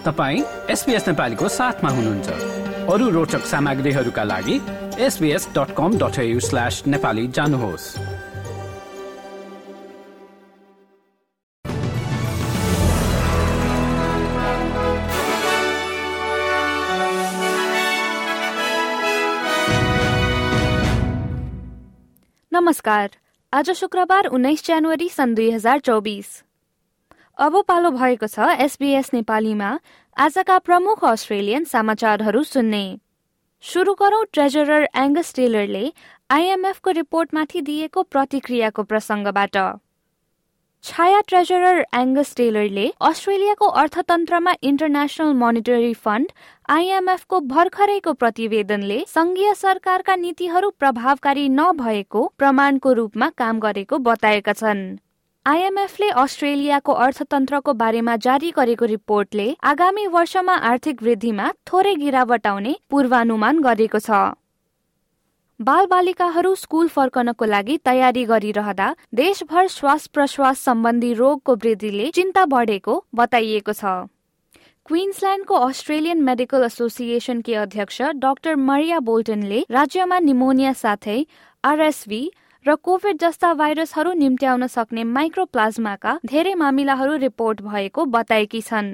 तपाईँ एसपिएस नेपालीको साथमा हुनुहुन्छ। अरू रोचक सामग्रीहरूका लागि SBS dot com dot slash Nepali जानुहोस्। नमस्कार। आज शुक्रबार उन्नाइस जनवरी सन् दुई हजार चौबिस। अब पालो भएको छ एसबीएस नेपालीमा। आजका प्रमुख अस्ट्रेलियन समाचारहरू सुन्ने। सुरु गरौं ट्रेजरर एङ्गस टेलरले आइएमएफको रिपोर्टमाथि दिएको प्रतिक्रियाको प्रसङ्गबाट। छाया ट्रेजरर एङ्गस टेलरले अस्ट्रेलियाको अर्थतन्त्रमा इन्टरनेसनल मोनिटरी फण्ड आइएमएफको भर्खरैको प्रतिवेदनले संघीय सरकारका नीतिहरू प्रभावकारी नभएको प्रमाणको रूपमा काम गरेको बताएका छन्। आइएमएफले अस्ट्रेलियाको अर्थतन्त्रको बारेमा जारी गरेको रिपोर्टले आगामी वर्षमा आर्थिक वृद्धिमा थोरै गिरावट आउने पूर्वानुमान गरेको छ। बालबालिकाहरू स्कुल फर्कनको लागि तयारी गरिरहँदा देशभर श्वास प्रश्वास सम्बन्धी रोगको वृद्धिले चिन्ता बढेको बताइएको छ। क्विन्सल्यान्डको अस्ट्रेलियन मेडिकल एसोसिएसनकी अध्यक्ष डाक्टर मरिया बोल्टनले राज्यमा निमोनिया साथै आरएसभी र कोभिड जस्ता भाइरसहरू निम्त्याउन सक्ने माइक्रोप्लाज्माका धेरै मामिलाहरू रिपोर्ट भएको बताएकी छन्।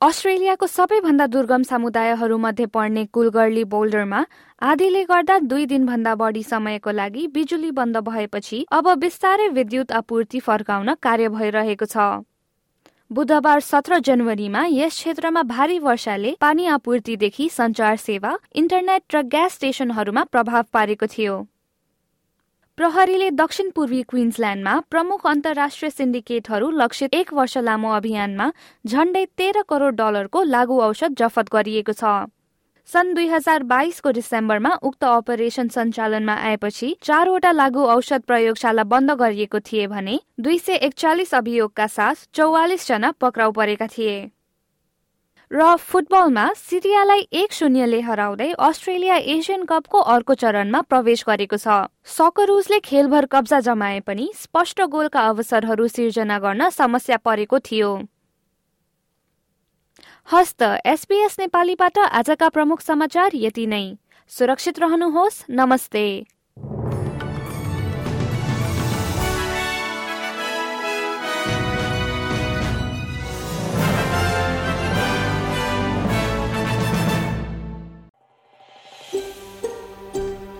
अस्ट्रेलियाको सबैभन्दा दुर्गम समुदायहरूमध्ये पर्ने कुलगर्ली बोल्डरमा आधीले गर्दा दुई दिनभन्दा बढी समयको लागि बिजुली बन्द भएपछि अब बिस्तारै विद्युत आपूर्ति फर्काउन कार्य भइरहेको छ। बुधबार सत्र जनवरीमा यस क्षेत्रमा भारी वर्षाले पानी आपूर्तिदेखि संचार सेवा इन्टरनेट र ग्यास स्टेशनहरूमा प्रभाव पारेको थियो। प्रहरीले दक्षिण पूर्वी क्विन्सल्यान्डमा प्रमुख अन्तर्राष्ट्रिय सिन्डिकेटहरू लक्षित एक वर्ष लामो अभियानमा झण्डै तेह्र करोड डलरको लागू औषध जफत गरिएको छ। सन् दुई हजार बाइसको डिसेम्बरमा उक्त अपरेशन सञ्चालनमा आएपछि चारवटा लागू औषध प्रयोगशाला बन्द गरिएको थिए भने दुई सय एकचालिस अभियोगका साथ चौवालिस जना पक्राउ परेका थिए। र फुटबलमा सिरियालाई एक शून्यले हराउँदै अस्ट्रेलिया एसियन कपको अर्को चरणमा प्रवेश गरेको छ। सकरुजले खेलभर कब्जा जमाए पनि स्पष्ट गोलका अवसरहरू सिर्जना गर्न समस्या परेको थियो। हस्त एसपीएस नेपालीबाट आजका प्रमुख समाचार यति नै। सुरक्षित रहनुहोस् नमस्ते।